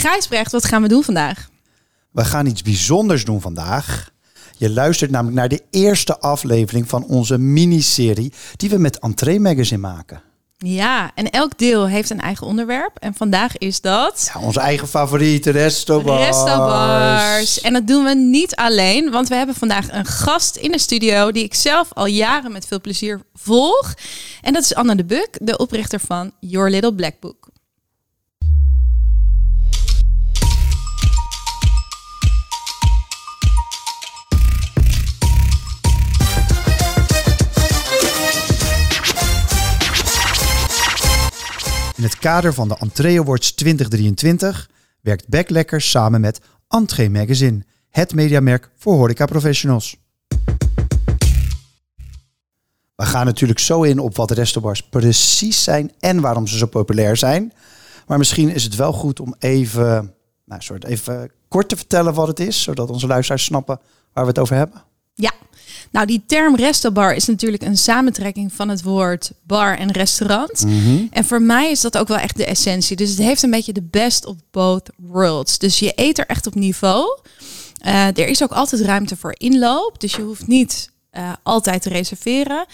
Gijsbrecht, wat gaan we doen vandaag? We gaan iets bijzonders doen vandaag. Je luistert namelijk naar de eerste aflevering van onze miniserie die we met Entree Magazine maken. Ja, en elk deel heeft een eigen onderwerp. En vandaag is dat... Ja, onze eigen favoriete restobars. Restobars. En dat doen we niet alleen, want we hebben vandaag een gast in de studio die ik zelf al jaren met veel plezier volg. En dat is Anna de Buk, de oprichter van Your Little Black Book. Kader van de Entree Awards 2023 werkt Backlekker samen met Entree Magazine, het mediamerk voor horeca-professionals. We gaan natuurlijk zo in op wat restaurants precies zijn en waarom ze zo populair zijn. Maar misschien is het wel goed om even, nou, soort even kort te vertellen wat het is, zodat onze luisteraars snappen waar we het over hebben. Ja, nou die term restobar is natuurlijk een samentrekking van het woord bar en restaurant. En voor mij is dat ook wel echt de essentie. Dus het heeft een beetje de best of both worlds. Dus je eet er echt op niveau. Eh, er is ook altijd ruimte voor inloop, dus je hoeft niet eh, altijd te reserveren.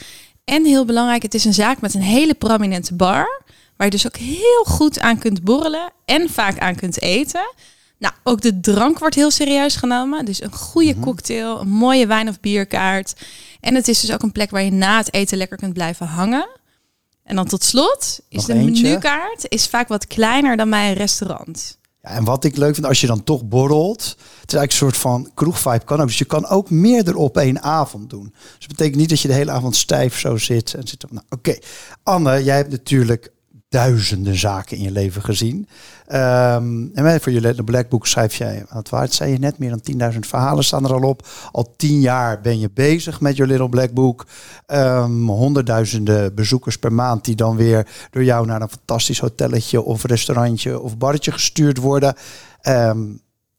En heel belangrijk, het is een zaak met een hele prominente bar, waar je dus ook heel goed aan kunt borrelen en vaak aan kunt eten. Nou, ook de drank wordt heel serieus genomen. Dus een goede Mhm. cocktail, een mooie wijn- of bierkaart. En het is dus ook een plek waar je na het eten lekker kunt blijven hangen. En dan tot slot is Nog de eentje. menukaart is vaak wat kleiner dan bij een restaurant. Ja, en wat ik leuk vind, als je dan toch borrelt, het is eigenlijk een soort van kroegvibe kan ook. Dus je kan ook meerdere op één avond doen. Dus dat betekent niet dat je de hele avond stijf zo zit en zit. op- Nou, oké. Anne, jij hebt natuurlijk duizenden zaken in je leven gezien. Ehm, en voor je Let- Black Book schrijf jij, wat waard zei je net, meer dan 10.000 verhalen staan er al op. Al tien jaar ben je bezig met je Little Black Book. Ehm, honderdduizenden bezoekers per maand die dan weer door jou naar een fantastisch hotelletje of restaurantje of barretje gestuurd worden. Ehm,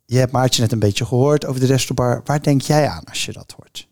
je hebt Maartje net een beetje gehoord over de restaurant. Waar denk jij aan als je dat hoort?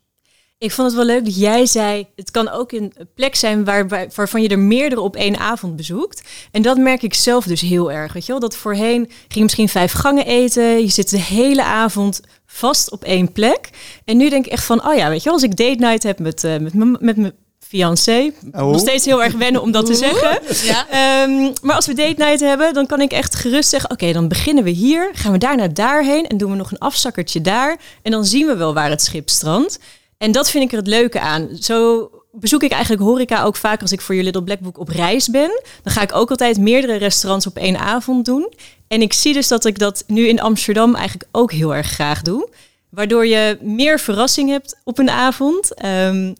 Ik vond het wel leuk dat jij zei, het kan ook een plek zijn waar, waar- waarvan je er meerdere op één avond bezoekt. En dat merk ik zelf dus heel erg. Weet je wel? Dat voorheen ging je misschien vijf gangen eten. Je zit de hele avond vast op één plek. En nu denk ik echt van, oh ja, weet je wel, als ik date night heb met, eh, met, mijn- met mijn fiancé. Oh. Nog steeds heel erg wennen om dat te zeggen. Ja. Ehm, maar als we date night hebben, dan kan ik echt gerust zeggen: Oké, dan beginnen we hier. Gaan we daarna daarheen en doen we nog een afzakkertje daar. En dan zien we wel waar het schip strandt. En dat vind ik er het leuke aan. Zo bezoek ik eigenlijk horeca ook vaak als ik voor je Little Black Book op reis ben. Dan ga ik ook altijd meerdere restaurants op één avond doen. En ik zie dus dat ik dat nu in Amsterdam eigenlijk ook heel erg graag doe. Waardoor je meer verrassing hebt op een avond. Ehm,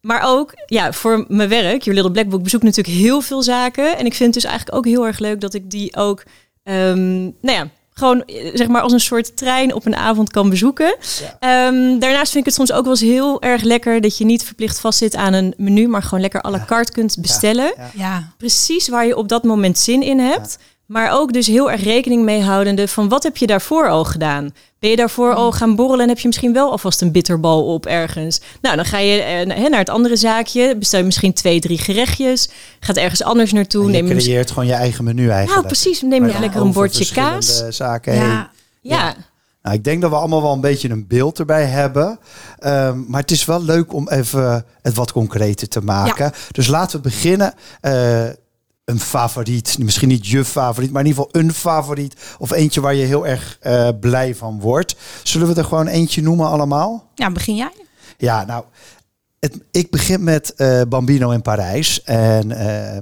maar ook, ja, voor mijn werk, Your Little Black Book, bezoek ik natuurlijk heel veel zaken. En ik vind het dus eigenlijk ook heel erg leuk dat ik die ook, ehm, nou ja, gewoon eh, zeg maar als een soort trein op een avond kan bezoeken. Ehm, daarnaast vind ik het soms ook wel eens heel erg lekker dat je niet verplicht vastzit aan een menu, maar gewoon lekker à la carte kunt bestellen. Ja. Ja, Precies waar je op dat moment zin in hebt. Maar ook dus heel erg rekening mee houdende van wat heb je daarvoor al gedaan? Ben je daarvoor al gaan borrelen en heb je misschien wel alvast een bitterbal op ergens? Nou, dan ga je eh, naar het andere zaakje, bestel je misschien twee, drie gerechtjes, gaat ergens anders naartoe. En je neem je creëert gewoon je eigen menu eigenlijk. nou, precies, neem je lekker een bordje kaas. Zaken heen. ja. Ja, Nou, ik denk dat we allemaal wel een beetje een beeld erbij hebben. Ehm, maar het is wel leuk om even het wat concreter te maken. Dus laten we beginnen. Eh, een favoriet, misschien niet je favoriet, maar in ieder geval een favoriet. Of eentje waar je heel erg eh, blij van wordt. Zullen we er gewoon eentje noemen allemaal? ja, begin jij? Ja, nou, het, ik begin met eh, Bambino in Parijs. En eh,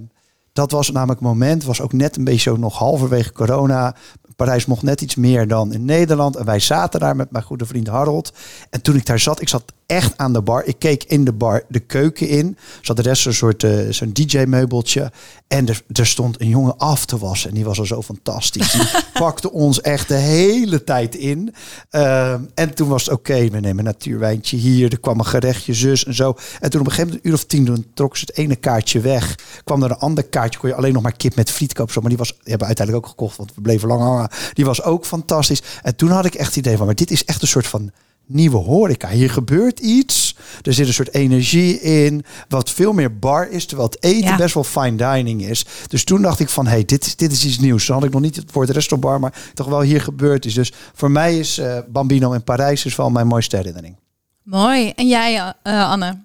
dat was namelijk moment, was ook net een beetje zo nog halverwege corona. Parijs mocht net iets meer dan in Nederland. En wij zaten daar met mijn goede vriend Harold. En toen ik daar zat, ik zat echt aan de bar. Ik keek in de bar de keuken in. Zat de rest een soort eh, zo'n DJ-meubeltje. En er, er stond een jongen af te wassen. En die was al zo fantastisch. Die pakte ons echt de hele tijd in. Ehm, en toen was het oké, we nemen een natuurwijntje hier. Er kwam een gerechtje, zus en zo. En toen op een gegeven moment, een uur of tien, toen trok ze het ene kaartje weg. Kwam er een ander kaartje, kon je alleen nog maar kip met friet kopen. Zo. Maar die was, die hebben we uiteindelijk ook gekocht, want we bleven lang hangen. Die was ook fantastisch. En toen had ik echt het idee van, maar dit is echt een soort van nieuwe horeca. Hier gebeurt iets. Er zit een soort energie in. Wat veel meer bar is. Terwijl het eten Ja. best wel fine dining is. Dus toen dacht ik van, hey, dit, is- dit is iets nieuws. Dan had ik nog niet het woord restaurantbar, maar toch wel hier gebeurd is. Dus voor mij is eh, Bambino in Parijs is wel mijn mooiste herinnering. Mooi. En jij, eh, Anne?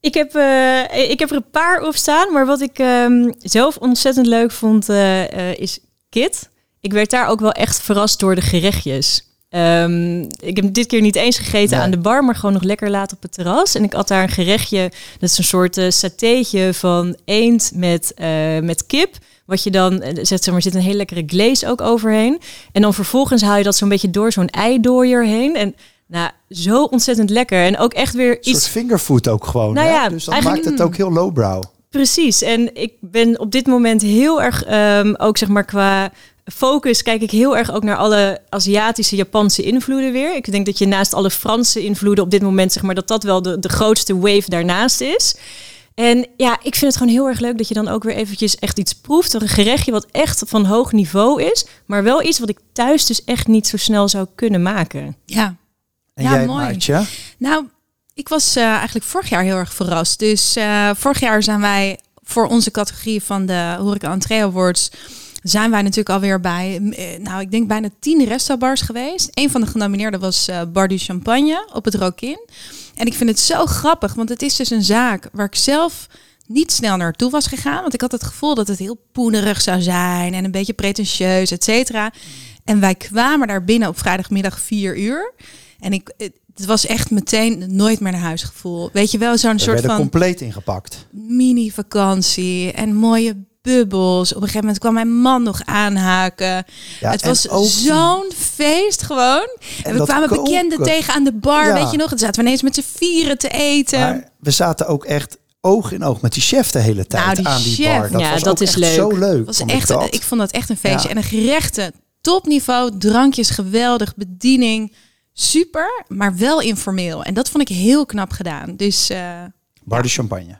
Ik heb, eh, ik heb er een paar op staan, maar wat ik ehm, zelf ontzettend leuk vond eh, eh, is Kit. Ik werd daar ook wel echt verrast door de gerechtjes. Ehm, ik heb dit keer niet eens gegeten Nee. aan de bar, maar gewoon nog lekker laat op het terras. En ik had daar een gerechtje, dat is een soort satéetje van eend met, eh, met kip. Wat je dan, eh, zet, zeg maar, zit een hele lekkere glaze ook overheen. En dan vervolgens haal je dat zo'n beetje door zo'n eidooier heen. En nou, zo ontzettend lekker. En ook echt weer Een soort iets fingerfood ook gewoon. Nou ja, dus dat maakt het ook heel lowbrow. Precies. En ik ben op dit moment heel erg, ehm, ook zeg maar qua focus, kijk ik heel erg ook naar alle Aziatische, Japanse invloeden weer. Ik denk dat je naast alle Franse invloeden op dit moment, zeg maar, dat dat wel de, de grootste wave daarnaast is. En ja, ik vind het gewoon heel erg leuk dat je dan ook weer eventjes echt iets proeft. Een gerechtje wat echt van hoog niveau is, maar wel iets wat ik thuis dus echt niet zo snel zou kunnen maken. Ja. En Ja, jij, mooi. Maartje? Nou, ik was eh, eigenlijk vorig jaar heel erg verrast. Dus eh, vorig jaar zijn wij voor onze categorie van de Horeca Entree Awards... zijn wij natuurlijk alweer bij, eh, nou, ik denk bijna tien restaurantbars geweest. Een van de genomineerden was eh Bar du Champagne op het Rokin. En ik vind het zo grappig, want het is dus een zaak waar ik zelf niet snel naartoe was gegaan. Want ik had het gevoel dat het heel poenerig zou zijn en een beetje pretentieus, et cetera. En wij kwamen daar binnen op vrijdagmiddag vier uur. En ik, het was echt meteen nooit meer naar huis gevoel. Weet je wel, zo'n We soort van compleet ingepakt. mini-vakantie en mooie bubbels. Op een gegeven moment kwam mijn man nog aanhaken. Ja, het was ook- zo'n feest gewoon. En, we kwamen koken. bekenden tegen aan de bar, Ja. weet je nog. Het zaten we ineens met z'n vieren te eten. Maar we zaten ook echt oog in oog met die chef de hele tijd Nou, die aan die chef. bar. Dat Ja, was dat ook is echt leuk. zo leuk. was vond echt, ik, vond dat echt een feestje. Ja. En de gerechten, topniveau, drankjes geweldig, bediening, super, maar wel informeel. En dat vond ik heel knap gedaan. Dus eh, Bar de Champagne.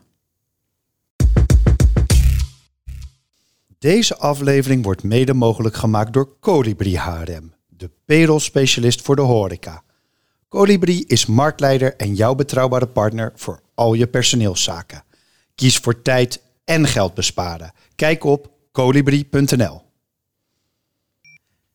Deze aflevering wordt mede mogelijk gemaakt door Colibri HRM, de payroll-specialist voor de horeca. Colibri is marktleider en jouw betrouwbare partner voor al je personeelszaken. Kies voor tijd en geld besparen. Kijk op colibri.nl.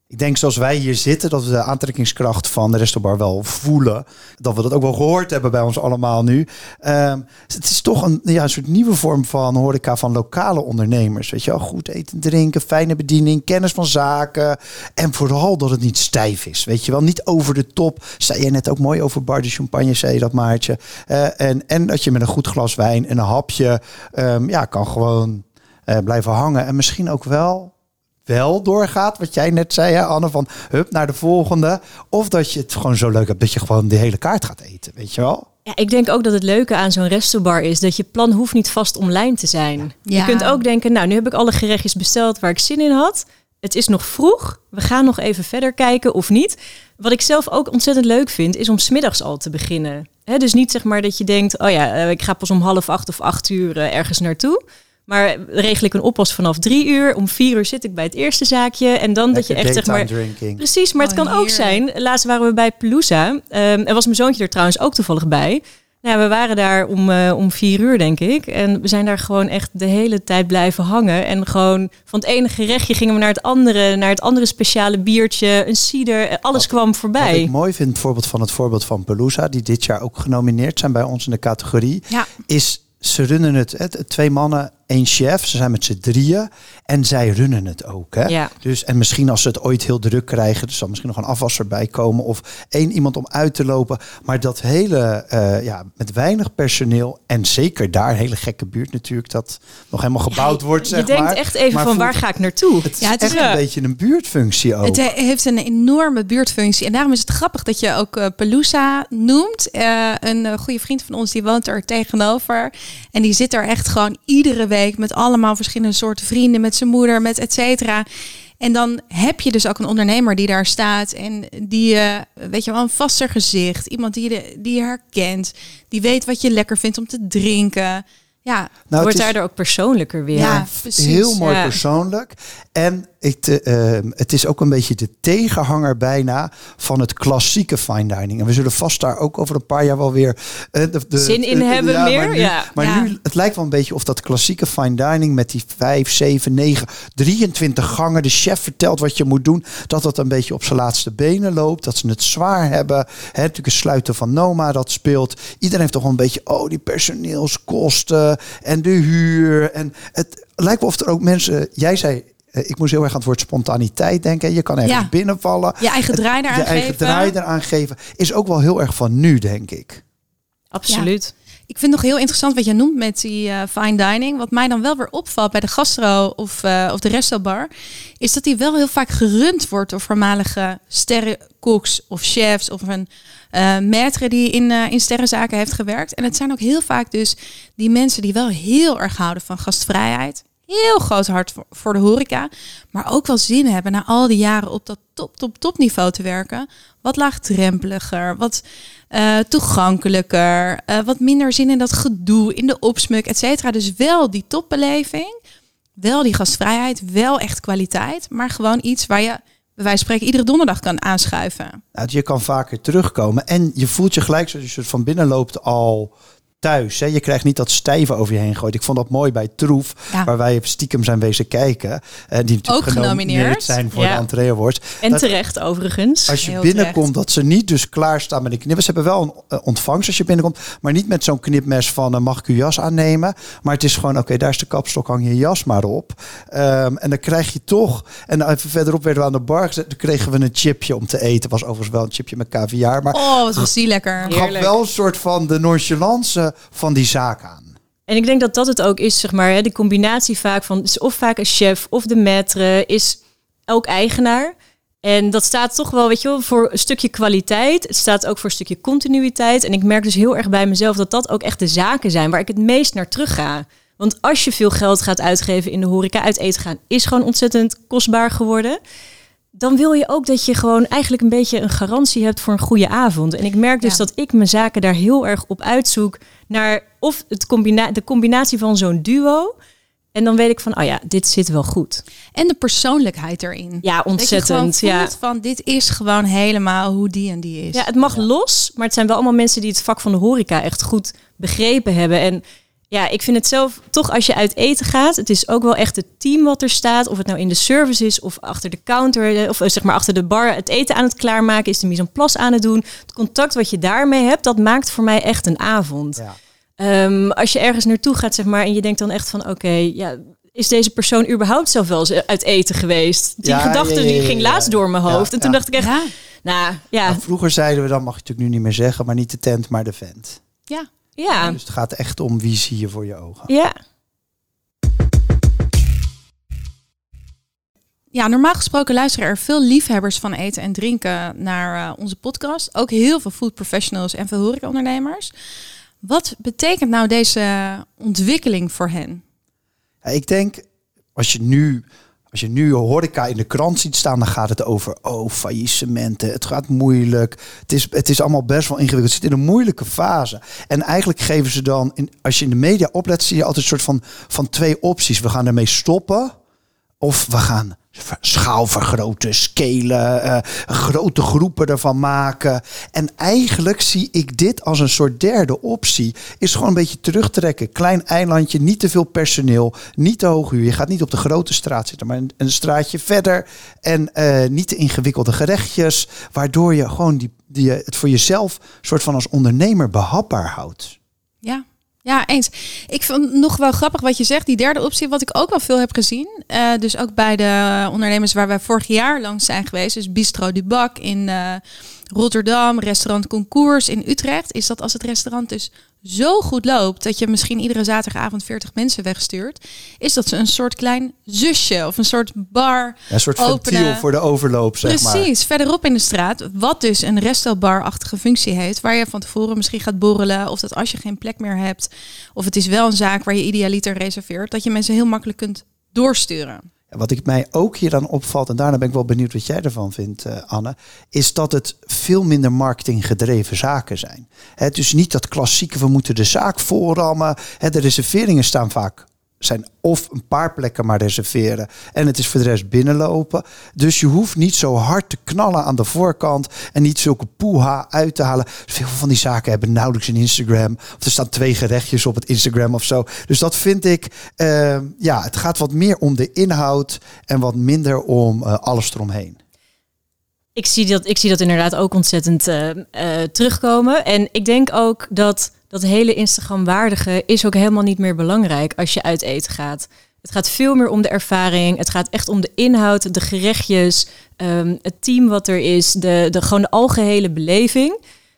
Ik denk zoals wij hier zitten, dat we de aantrekkingskracht van de restaurant wel voelen. Dat we dat ook wel gehoord hebben bij ons allemaal nu. Ehm, het is toch een, ja, een soort nieuwe vorm van horeca van lokale ondernemers. Weet je wel, goed eten, drinken, fijne bediening, kennis van zaken. En vooral dat het niet stijf is. Weet je wel, niet over de top. Zei je net ook mooi over bar de champagne, zei je dat Maartje. Eh, en, en dat je met een goed glas wijn en een hapje ehm, ja, kan gewoon eh, blijven hangen. En misschien ook wel wel doorgaat, wat jij net zei, hè, Anne, van hup naar de volgende. Of dat je het gewoon zo leuk hebt dat je gewoon de hele kaart gaat eten, weet je wel? Ja, ik denk ook dat het leuke aan zo'n restobar is dat je plan hoeft niet vast online te zijn. Ja. Je kunt ook denken, nou, nu heb ik alle gerechtjes besteld waar ik zin in had. Het is nog vroeg. We gaan nog even verder kijken of niet. Wat ik zelf ook ontzettend leuk vind, is om smiddags al te beginnen. Hè, dus niet zeg maar dat je denkt, oh ja, eh, ik ga pas om half acht of acht uur eh, ergens naartoe. Maar regel ik een oppas vanaf drie uur. Om vier uur zit ik bij het eerste zaakje. En dan dat je echt zeg maar drinking. Precies, maar het Oh, kan ook zijn. Laatst waren we bij Pelusa. Ehm en was mijn zoontje er trouwens ook toevallig bij. Nou, we waren daar om, eh, om vier uur, denk ik. En we zijn daar gewoon echt de hele tijd blijven hangen. En gewoon van het ene gerechtje gingen we naar het andere. Naar het andere speciale biertje, een cider. eh, Alles Wat- kwam Wat voorbij. ik mooi vind, bijvoorbeeld van het voorbeeld van Pelusa, die dit jaar ook genomineerd zijn bij ons in de categorie, ja, is ze runnen het, het twee mannen, één chef, ze zijn met z'n drieën en zij runnen het ook. Hè? Ja. Dus, en misschien als ze het ooit heel druk krijgen, er zal misschien nog een afwasser bij komen of één iemand om uit te lopen. Maar dat hele, eh, ja, met weinig personeel en zeker daar, een hele gekke buurt natuurlijk, dat nog helemaal gebouwd wordt, zeg je denkt maar. echt even Maar van voelt- waar ga ik naartoe? Het is Ja, het is echt een beetje een buurtfunctie ook. Het he- heeft een enorme buurtfunctie. En daarom is het grappig dat je ook eh Pelusa noemt. Eh, een goede vriend van ons die woont er tegenover. En die zit er echt gewoon iedere week met allemaal verschillende soorten vrienden. Met zijn moeder, met et cetera. En dan heb je dus ook een ondernemer die daar staat. En die, eh, weet je wel, een vaster gezicht. Iemand die je, die je herkent. Die weet wat je lekker vindt om te drinken. Ja, Nou, Wordt daardoor ook persoonlijker weer. Ja, precies. Heel mooi Ja. persoonlijk. En ik, uh, het is ook een beetje de tegenhanger bijna van het klassieke fine dining. En we zullen vast daar ook over een paar jaar wel weer uh, de, de, zin in hebben ja, meer. Maar, nu, ja. maar nu, het lijkt wel een beetje of dat klassieke fine dining met die 5, 7, 9, 23 gangen. De chef vertelt wat je moet doen. Dat dat een beetje op zijn laatste benen loopt. Dat ze het zwaar hebben. Hè, natuurlijk een sluiten van Noma dat speelt. Iedereen heeft toch wel een beetje, oh die personeelskosten en de huur. En het lijkt wel of er ook mensen, jij zei eh, ik moest heel erg aan het woord spontaniteit denken. Je kan ergens binnenvallen. Je eigen draai eraan geven. Je eigen draai eraan geven. Is ook wel heel erg van nu, denk ik. Absoluut. Ik vind het nog heel interessant wat je noemt met die uh, fine dining. Wat mij dan wel weer opvalt bij de gastro of, uh, of de restobar, is dat die wel heel vaak gerund wordt door voormalige sterrenkoks of chefs of een uh, maître die in, in sterrenzaken heeft gewerkt. En het zijn ook heel vaak dus die mensen die wel heel erg houden van gastvrijheid, heel groot hart voor de horeca, maar ook wel zin hebben na al die jaren op dat top, top, top niveau te werken. Wat laagdrempeliger, wat uh, toegankelijker, uh, wat minder zin in dat gedoe, in de opsmuk, et cetera. Dus wel die topbeleving, wel die gastvrijheid, wel echt kwaliteit, maar gewoon iets waar je bij wijze van spreken iedere donderdag kan aanschuiven. Nou, je kan vaker terugkomen en je voelt je gelijk zoals je van binnen loopt al thuis. Hè? Je krijgt niet dat stijve over je heen gegooid. Ik vond dat mooi bij Troef, waar wij stiekem zijn wezen kijken. En eh, die natuurlijk Ook genomineerd zijn voor de entree awards. En terecht overigens. Als je binnenkomt, dat ze niet dus klaarstaan met een knip. Ze hebben wel een uh, ontvangst als je binnenkomt, maar niet met zo'n knipmes van uh, mag ik uw jas aannemen. Maar het is gewoon, oké, daar is de kapstok, hang je jas maar op. Um, en dan krijg je toch, en even verderop werden we aan de bar gezet, toen kregen we een chipje om te eten. Was overigens wel een chipje met caviar. Maar oh, wat was die lekker. Gaf wel een soort van de nonchalance van die zaak aan. En ik denk dat dat het ook is, zeg maar, hè, de combinatie vaak van is of vaak een chef of de maître is elk eigenaar. En dat staat toch wel, weet je wel, voor een stukje kwaliteit. Het staat ook voor een stukje continuïteit. En ik merk dus heel erg bij mezelf dat dat ook echt de zaken zijn waar ik het meest naar terug ga. Want als je veel geld gaat uitgeven in de horeca, uit eten gaan, is gewoon ontzettend kostbaar geworden dan wil je ook dat je gewoon eigenlijk een beetje een garantie hebt voor een goede avond. En ik merk dus dat ik mijn zaken daar heel erg op uitzoek naar of het combina de combinatie van zo'n duo. En dan weet ik van, oh ja, dit zit wel goed. En de persoonlijkheid erin. Ja, ontzettend. ja. van, dit is gewoon helemaal hoe die en die is. Ja, het mag los, maar het zijn wel allemaal mensen die het vak van de horeca echt goed begrepen hebben. En ja, ik vind het zelf toch als je uit eten gaat, het is ook wel echt het team wat er staat. Of het nou in de service is of achter de counter eh, of eh, zeg maar achter de bar het eten aan het klaarmaken is, de mise en place aan het doen. Het contact wat je daarmee hebt, dat maakt voor mij echt een avond. Ja. Um, als je ergens naartoe gaat, zeg maar, en je denkt dan echt van oké, ja, is deze persoon überhaupt zelf wel eens uit eten geweest? Die ja, gedachte die ging laatst door mijn hoofd. en toen dacht ik echt, nou ja. Nou, vroeger zeiden we dan, mag je natuurlijk nu niet meer zeggen, maar niet de tent, maar de vent. Ja. Ja. Dus het gaat echt om wie zie je voor je ogen. Ja. Ja, normaal gesproken luisteren er veel liefhebbers van eten en drinken naar uh, onze podcast. Ook heel veel food professionals en veel horecaondernemers. Wat betekent nou deze ontwikkeling voor hen? Ja, ik denk, als je nu als je nu horeca in de krant ziet staan, dan gaat het over oh, faillissementen. Het gaat moeilijk. Het is, het is allemaal best wel ingewikkeld. Het zit in een moeilijke fase. En eigenlijk geven ze dan, in, als je in de media oplet, zie je altijd een soort van, van twee opties. We gaan ermee stoppen. Of we gaan schaal vergroten, scalen, uh, grote groepen ervan maken. En eigenlijk zie ik dit als een soort derde optie. Is gewoon een beetje terugtrekken. Klein eilandje, niet te veel personeel, niet te hoog huur. Je gaat niet op de grote straat zitten, maar een, een straatje verder. En uh, niet te ingewikkelde gerechtjes, waardoor je gewoon die, die, het voor jezelf soort van als ondernemer behapbaar houdt. Ja, ja, eens. Ik vind nog wel grappig wat je zegt. Die derde optie, wat ik ook wel veel heb gezien. Uh, dus ook bij de ondernemers waar wij vorig jaar langs zijn geweest. Dus Bistro du Bac in uh, Rotterdam, restaurant Concours in Utrecht. Is dat als het restaurant dus zo goed loopt dat je misschien iedere zaterdagavond 40 mensen wegstuurt, is dat ze een soort klein zusje of een soort bar. Ja, een soort openen. ventiel voor de overloop, zeg Precies, maar. Precies, verderop in de straat, wat dus een restaurantbar-achtige functie heeft, waar je van tevoren misschien gaat borrelen, of dat als je geen plek meer hebt, of het is wel een zaak waar je idealiter reserveert, dat je mensen heel makkelijk kunt doorsturen. Wat ik mij ook hier dan opvalt, en daarna ben ik wel benieuwd wat jij ervan vindt, uh, Anne, is dat het veel minder marketinggedreven zaken zijn. Het dus niet dat klassieke, we moeten de zaak voorrammen. He, de reserveringen staan vaak zijn of een paar plekken maar reserveren. En het is voor de rest binnenlopen. Dus je hoeft niet zo hard te knallen aan de voorkant. En niet zulke poeha uit te halen. Veel van die zaken hebben nauwelijks een Instagram. Of er staan twee gerechtjes op het Instagram of zo. Dus dat vind ik. Uh, ja, het gaat wat meer om de inhoud. En wat minder om uh, alles eromheen. Ik zie, dat, ik zie dat inderdaad ook ontzettend uh, terugkomen. En ik denk ook dat dat hele Instagram-waardige is ook helemaal niet meer belangrijk als je uit eten gaat. Het gaat veel meer om de ervaring. Het gaat echt om de inhoud, de gerechtjes, um, het team wat er is, de, de gewoon de algehele beleving.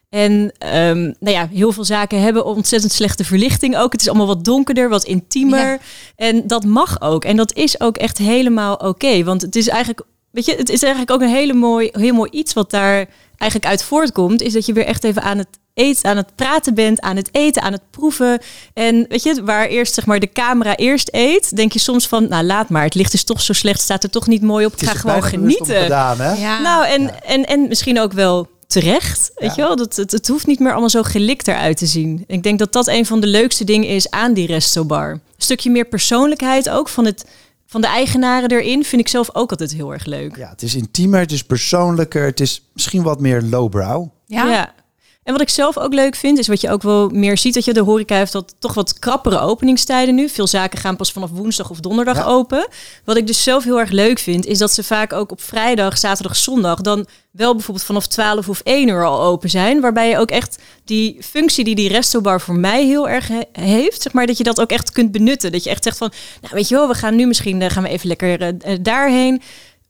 En um, nou ja, heel veel zaken hebben ontzettend slechte verlichting ook. Het is allemaal wat donkerder, wat intiemer. En dat mag ook. En dat is ook echt helemaal oké. want het is eigenlijk, weet je, het is eigenlijk ook een hele mooi, heel mooi iets wat daar eigenlijk uit voortkomt. Is dat je weer echt even aan het eten, aan het praten bent, aan het eten, aan het proeven. En weet je, waar eerst zeg maar de camera eerst eet, denk je soms van, nou laat maar, het licht is toch zo slecht, staat er toch niet mooi op. Ik ga gewoon genieten. Gedaan, hè? Ja. Nou, en, en, en misschien ook wel terecht. Weet je wel, dat, het, het hoeft niet meer allemaal zo gelikt eruit te zien. Ik denk dat dat een van de leukste dingen is aan die restobar. Een stukje meer persoonlijkheid ook van het van de eigenaren erin vind ik zelf ook altijd heel erg leuk. Ja, het is intiemer, het is persoonlijker, het is misschien wat meer lowbrow. Ja. ja. En wat ik zelf ook leuk vind, is wat je ook wel meer ziet, dat je de horeca heeft dat toch wat krappere openingstijden nu. Veel zaken gaan pas vanaf woensdag of donderdag open. Wat ik dus zelf heel erg leuk vind, is dat ze vaak ook op vrijdag, zaterdag, zondag dan wel bijvoorbeeld vanaf 12 of 1 uur al open zijn. Waarbij je ook echt die functie die die restobar voor mij heel erg heeft, zeg maar, dat je dat ook echt kunt benutten. Dat je echt zegt van, nou weet je wel, we gaan nu misschien, uh, gaan we even lekker uh, daarheen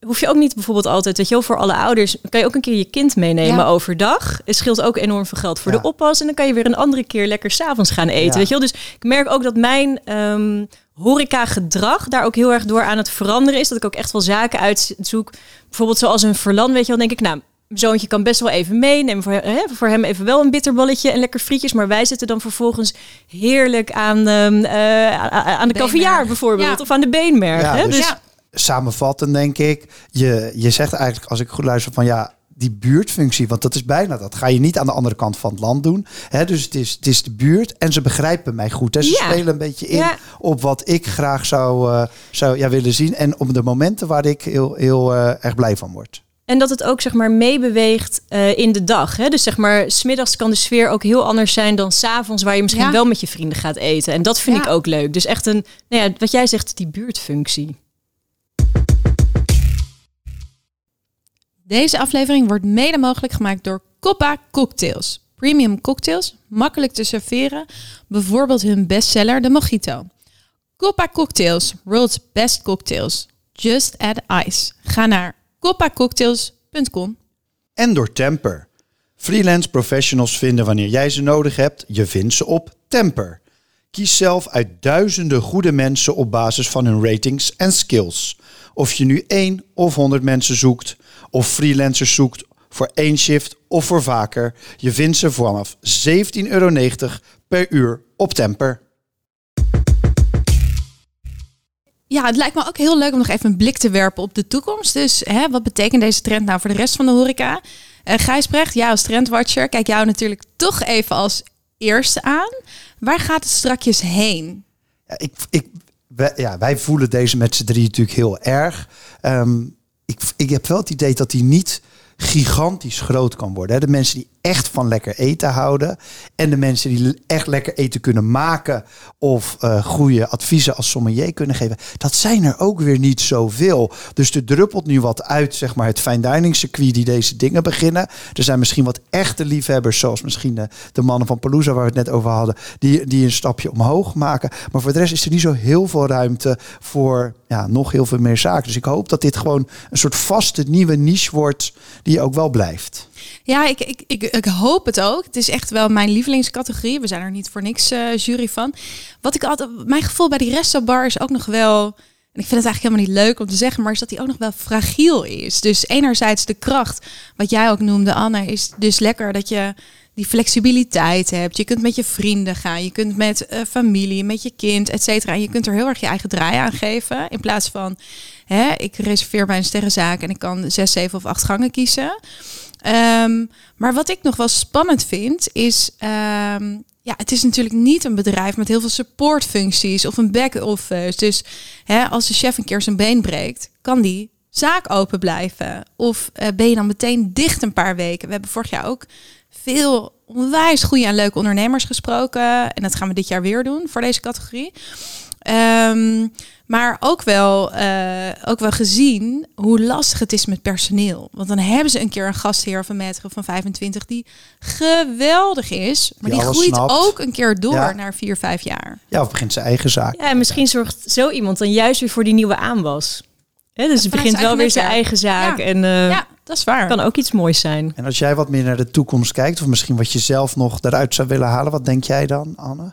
hoef je ook niet bijvoorbeeld altijd, weet je wel, voor alle ouders kan je ook een keer je kind meenemen overdag. Het scheelt ook enorm veel geld voor de oppas. En dan kan je weer een andere keer lekker s'avonds gaan eten, weet je wel. Dus ik merk ook dat mijn um, horeca gedrag daar ook heel erg door aan het veranderen is. Dat ik ook echt wel zaken uitzoek. Bijvoorbeeld zoals een verland, weet je wel, denk ik, nou, mijn zoontje kan best wel even meenemen. Voor, hè, voor hem even wel een bitterballetje en lekker frietjes. Maar wij zitten dan vervolgens heerlijk aan, um, uh, aan de caviar bijvoorbeeld. Of aan de beenmerg. Ja, hè? dus, dus samenvatten, denk ik. Je, je zegt eigenlijk, als ik goed luister, van ja, die buurtfunctie, want dat is bijna dat. Ga je niet aan de andere kant van het land doen. Hè? Dus het is, het is de buurt en ze begrijpen mij goed. Hè? Ze spelen een beetje in op wat ik graag zou, uh, zou ja, willen zien. En op de momenten waar ik heel, heel uh, erg blij van word. En dat het ook zeg maar meebeweegt uh, in de dag. Hè? Dus zeg maar, smiddags kan de sfeer ook heel anders zijn dan s'avonds, waar je misschien wel met je vrienden gaat eten. En dat vind ik ook leuk. Dus echt een, nou ja, wat jij zegt, die buurtfunctie. Deze aflevering wordt mede mogelijk gemaakt door Coppa Cocktails. Premium cocktails, makkelijk te serveren. Bijvoorbeeld hun bestseller, de Mojito. Coppa Cocktails, world's best cocktails. Just add ice. Ga naar coppacocktails.com. En door Temper. Freelance professionals vinden wanneer jij ze nodig hebt. Je vindt ze op Temper. Kies zelf uit duizenden goede mensen op basis van hun ratings en skills. Of je nu één of honderd mensen zoekt of freelancers zoekt voor één shift of voor vaker. Je vindt ze vanaf 17,90 euro per uur op Temper. Ja, het lijkt me ook heel leuk om nog even een blik te werpen op de toekomst. Dus hè, wat betekent deze trend nou voor de rest van de horeca? Uh, Gijsbrecht, jij als trendwatcher, kijk jou natuurlijk toch even als eerste aan. Waar gaat het strakjes heen? Ja, ik, ik, wij, ja, wij voelen deze met z'n drie natuurlijk heel erg. Um, ik, ik heb wel het idee dat hij niet gigantisch groot kan worden. De mensen die echt van lekker eten houden. En de mensen die echt lekker eten kunnen maken. Of uh, goede adviezen als sommelier kunnen geven. Dat zijn er ook weer niet zoveel. Dus er druppelt nu wat uit, zeg maar, het fine dining circuit die deze dingen beginnen. Er zijn misschien wat echte liefhebbers, zoals misschien de, de mannen van Palooza waar we het net over hadden. Die, die een stapje omhoog maken. Maar voor de rest is er niet zo heel veel ruimte voor ja, nog heel veel meer zaken. Dus ik hoop dat dit gewoon een soort vaste nieuwe niche wordt die ook wel blijft. Ja, ik, ik, ik, ik, hoop het ook. Het is echt wel mijn lievelingscategorie. We zijn er niet voor niks uh, jury van. Wat ik altijd, mijn gevoel bij die restobar is ook nog wel. En ik vind het eigenlijk helemaal niet leuk om te zeggen, maar is dat hij ook nog wel fragiel is. Dus enerzijds de kracht, wat jij ook noemde, Anne, is dus lekker dat je die flexibiliteit hebt. Je kunt met je vrienden gaan, je kunt met uh, familie, met je kind, et cetera. En je kunt er heel erg je eigen draai aan geven. In plaats van, hè, ik reserveer mijn sterrenzaak en ik kan zes, zeven of acht gangen kiezen. Ehm, maar wat ik nog wel spannend vind, is... ehm, ja, het is natuurlijk niet een bedrijf met heel veel supportfuncties of een back-office. Dus hè, als de chef een keer zijn been breekt, kan die zaak open blijven? Of eh, ben je dan meteen dicht een paar weken? We hebben vorig jaar ook veel onwijs goede en leuke ondernemers gesproken. En dat gaan we dit jaar weer doen voor deze categorie. Ehm, maar ook wel, eh, ook wel gezien hoe lastig het is met personeel. Want dan hebben ze een keer een gastheer of een van 25 die geweldig is. Maar Die groeit snapt. ook een keer door Ja. naar vier, vijf jaar. Ja, of begint zijn eigen zaak. Ja, en misschien zorgt zo iemand dan juist weer voor die nieuwe aanwas. Hè, dus het begint wel weer zijn eigen zaak. Ja. En eh, ja, dat is waar. kan ook iets moois zijn. En als jij wat meer naar de toekomst kijkt, of misschien wat je zelf nog eruit zou willen halen, wat denk jij dan, Anne?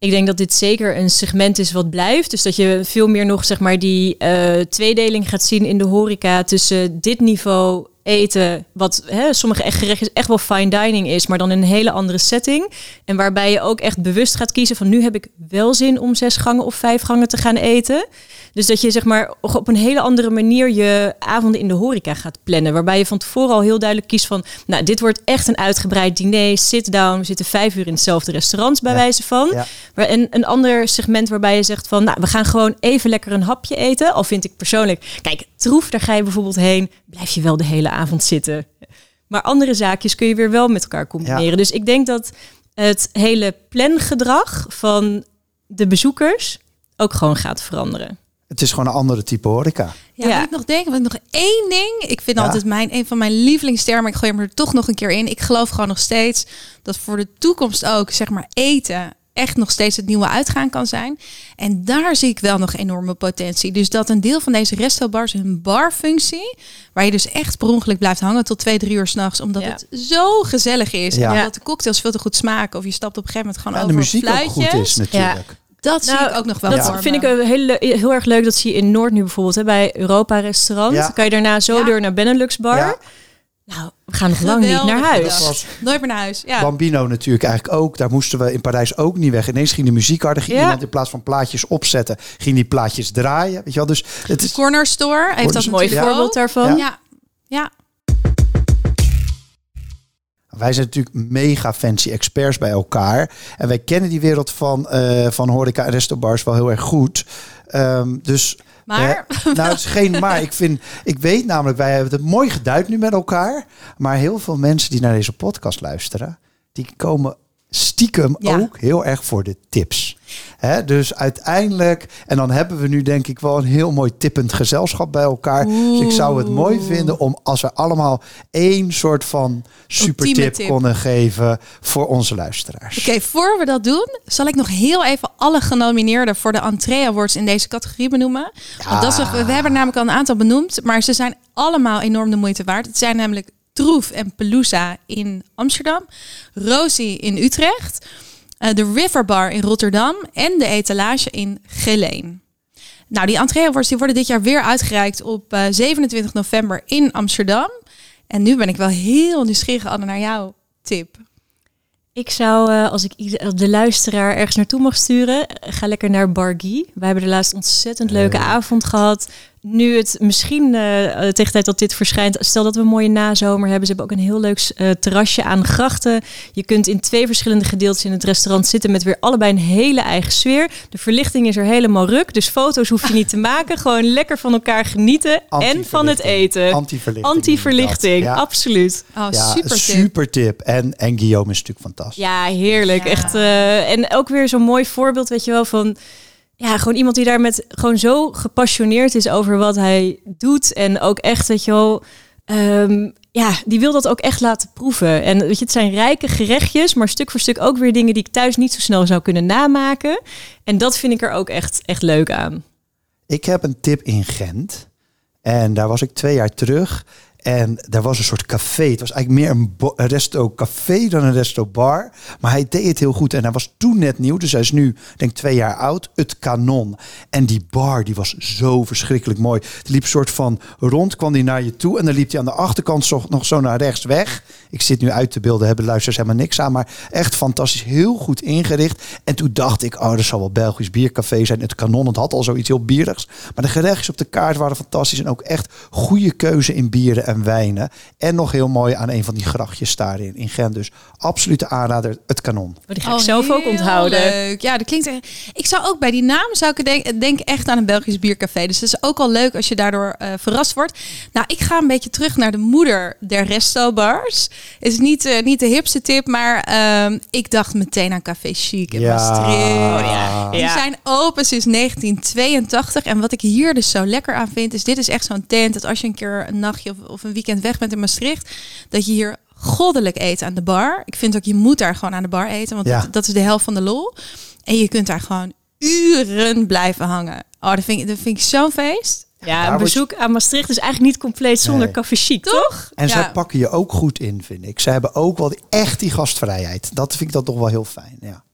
Ik denk dat dit zeker een segment is wat blijft. Dus dat je veel meer nog zeg maar die eh, tweedeling gaat zien in de horeca tussen dit niveau eten, wat hè, sommige echt gerechtjes echt wel fine dining is, maar dan in een hele andere setting. En waarbij je ook echt bewust gaat kiezen van nu heb ik wel zin om zes gangen of vijf gangen te gaan eten. Dus dat je zeg maar op een hele andere manier je avonden in de horeca gaat plannen. Waarbij je van tevoren al heel duidelijk kiest van, nou dit wordt echt een uitgebreid diner, sit down. We zitten vijf uur in hetzelfde restaurant bij Ja. wijze van. Ja. Maar en een ander segment waarbij je zegt van, nou, we gaan gewoon even lekker een hapje eten. Al vind ik persoonlijk, kijk, troef, daar ga je bijvoorbeeld heen, blijf je wel de hele avond zitten. Maar andere zaakjes kun je weer wel met elkaar combineren. Ja. Dus ik denk dat het hele plangedrag van de bezoekers ook gewoon gaat veranderen. Het is gewoon een andere type horeca. Ja, Ja. wat ik nog denk, wat ik nog één ding. Ik vind Ja. altijd mijn, een van mijn lievelingstermen. Ik gooi hem er toch nog een keer in. Ik geloof gewoon nog steeds dat voor de toekomst ook, zeg maar, eten echt nog steeds het nieuwe uitgaan kan zijn. En daar zie ik wel nog enorme potentie. Dus dat een deel van deze restaurants hun barfunctie, waar je dus echt per ongeluk blijft hangen tot twee, drie uur s'nachts, omdat Ja. het zo gezellig is. Ja. En omdat de cocktails veel te goed smaken. Of je stapt op een gegeven moment gewoon en de over muziek ook goed is natuurlijk. Dat zie Nou, ik ook nog wel Dat vind ik een hele, heel erg leuk. Dat zie je in Noord nu bijvoorbeeld. Hè, bij Europa Restaurant. Ja. Kan je daarna zo Ja. door naar Benelux Bar. Nou, we gaan nog lang niet naar huis. Nooit meer naar huis. Ja. Bambino natuurlijk eigenlijk ook. Daar moesten we in Parijs ook niet weg. Ineens ging de muziek harder. Ging Ja. iemand in plaats van plaatjes opzetten, ging die plaatjes draaien. Weet je wel? Dus het is Corner Store heeft dat Een mooi natuurlijk voorbeeld daarvan. Ja. ja. Wij zijn natuurlijk mega fancy experts bij elkaar. En wij kennen die wereld van, eh van horeca en restaurants wel heel erg goed. Ehm, dus, Maar? eh, nou, het is geen maar. Ik, vind, ik weet namelijk, wij hebben het mooi geduid nu met elkaar. Maar heel veel mensen die naar deze podcast luisteren, die komen stiekem Ja. ook heel erg voor de tips. Dus uiteindelijk, en dan hebben we nu denk ik wel een heel mooi tippend gezelschap bij elkaar. Dus ik zou het mooi vinden om als we allemaal één soort van super Ultieme tip tip. konden geven voor onze luisteraars. Oké, voor we dat doen, zal ik nog heel even alle genomineerden voor de Entree Awards in deze categorie benoemen. Want dat is we hebben namelijk al een aantal benoemd, maar ze zijn allemaal enorm de moeite waard. Het zijn namelijk Troef en Pelusa in Amsterdam, Rosie in Utrecht, de River Bar in Rotterdam en de Etalage in Geleen. Nou, die Entree Awards die worden dit jaar weer uitgereikt op eh, 27 november in Amsterdam. En nu ben ik wel heel nieuwsgierig, Anne, naar jouw tip. Ik zou, eh, als ik de luisteraar ergens naartoe mag sturen, eh, ga lekker naar Bargie. Wij hebben de laatst ontzettend leuke Leuk. avond gehad. Nu het misschien eh, eh, tegen de tijd dat dit verschijnt, stel dat we een mooie nazomer hebben. Ze hebben ook een heel leuk eh, terrasje aan grachten. Je kunt in twee verschillende gedeeltes in het restaurant zitten met weer allebei een hele eigen sfeer. De verlichting is er helemaal ruk, dus foto's hoef je niet te maken. Gewoon lekker van elkaar genieten en van het eten. Anti-verlichting. Anti-verlichting. Ja. absoluut. Oh, Ja, super, super, tip. tip. En, en Guillaume is natuurlijk fantastisch. Ja, heerlijk. Ja. Echt. eh, en ook weer zo'n mooi voorbeeld, weet je wel, van ja, gewoon iemand die daar met gewoon zo gepassioneerd is over wat hij doet. En ook echt, weet je wel, ehm, ja, die wil dat ook echt laten proeven. En weet je, het zijn rijke gerechtjes, maar stuk voor stuk ook weer dingen die ik thuis niet zo snel zou kunnen namaken. En dat vind ik er ook echt, echt leuk aan. Ik heb een tip in Gent. En daar was ik twee jaar terug. En daar was een soort café. Het was eigenlijk meer een, resto-café dan een resto-bar. Maar hij deed het heel goed. En hij was toen net nieuw. Dus hij is nu, denk ik, twee jaar oud. Het kanon. En die bar, die was zo verschrikkelijk mooi. Het liep soort van rond, kwam die naar je toe. En dan liep hij aan de achterkant nog zo naar rechts weg. Ik zit nu uit te beelden, hebben luisteraars helemaal niks aan. Maar echt fantastisch, heel goed ingericht. En toen dacht ik, oh, dat zal wel Belgisch biercafé zijn. Het kanon, het had al zoiets heel bierigs. Maar de gerechtjes op de kaart waren fantastisch. En ook echt goede keuze in bieren en wijnen. En nog heel mooi aan een van die grachtjes daarin in Gent. Dus absolute aanrader, het kanon. Maar die ga ik zelf ook onthouden. Leuk. Ja, dat klinkt. echt- Ik zou ook bij die naam zou ik denken, denk echt aan een Belgisch biercafé. Dus dat is ook al leuk als je daardoor eh, verrast wordt. Nou, ik ga een beetje terug naar de moeder der restobars. Is niet, eh, niet de hipste tip, maar ehm, ik dacht meteen aan Café Chic in Ja. Maastricht. Oh ja. Die Ja. zijn open sinds 1982. En wat ik hier dus zo lekker aan vind, is dit is echt zo'n tent dat als je een keer een nachtje of, of een weekend weg bent in Maastricht, dat je hier goddelijk eet aan de bar. Ik vind ook, je moet daar gewoon aan de bar eten, want Ja. dat, dat is de helft van de lol. En je kunt daar gewoon uren blijven hangen. Oh, dat vind ik, dat vind ik zo'n feest. Ja, Daar een je- bezoek aan Maastricht is eigenlijk niet compleet zonder Nee. café chic, toch? Toch? En Ja. zij pakken je ook goed in, vind ik. Zij hebben ook wel die- echt die gastvrijheid. Dat vind ik dan toch wel heel fijn. Ja.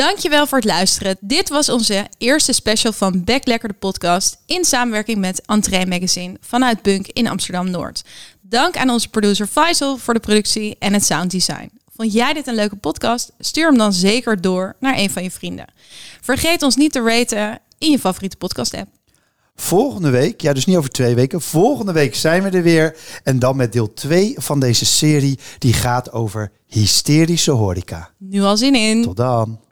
Dankjewel voor het luisteren. Dit was onze eerste special van Back Lekker de podcast in samenwerking met Entree Magazine vanuit Bunk in Amsterdam-Noord. Dank aan onze producer Faisal voor de productie en het sounddesign. Vond jij dit een leuke podcast? Stuur hem dan zeker door naar een van je vrienden. Vergeet ons niet te raten in je favoriete podcast app. Volgende week, ja dus niet over twee weken. Volgende week zijn we er weer. En dan met deel 2 van deze serie. Die gaat over hysterische horeca. Nu al zin in. Tot dan.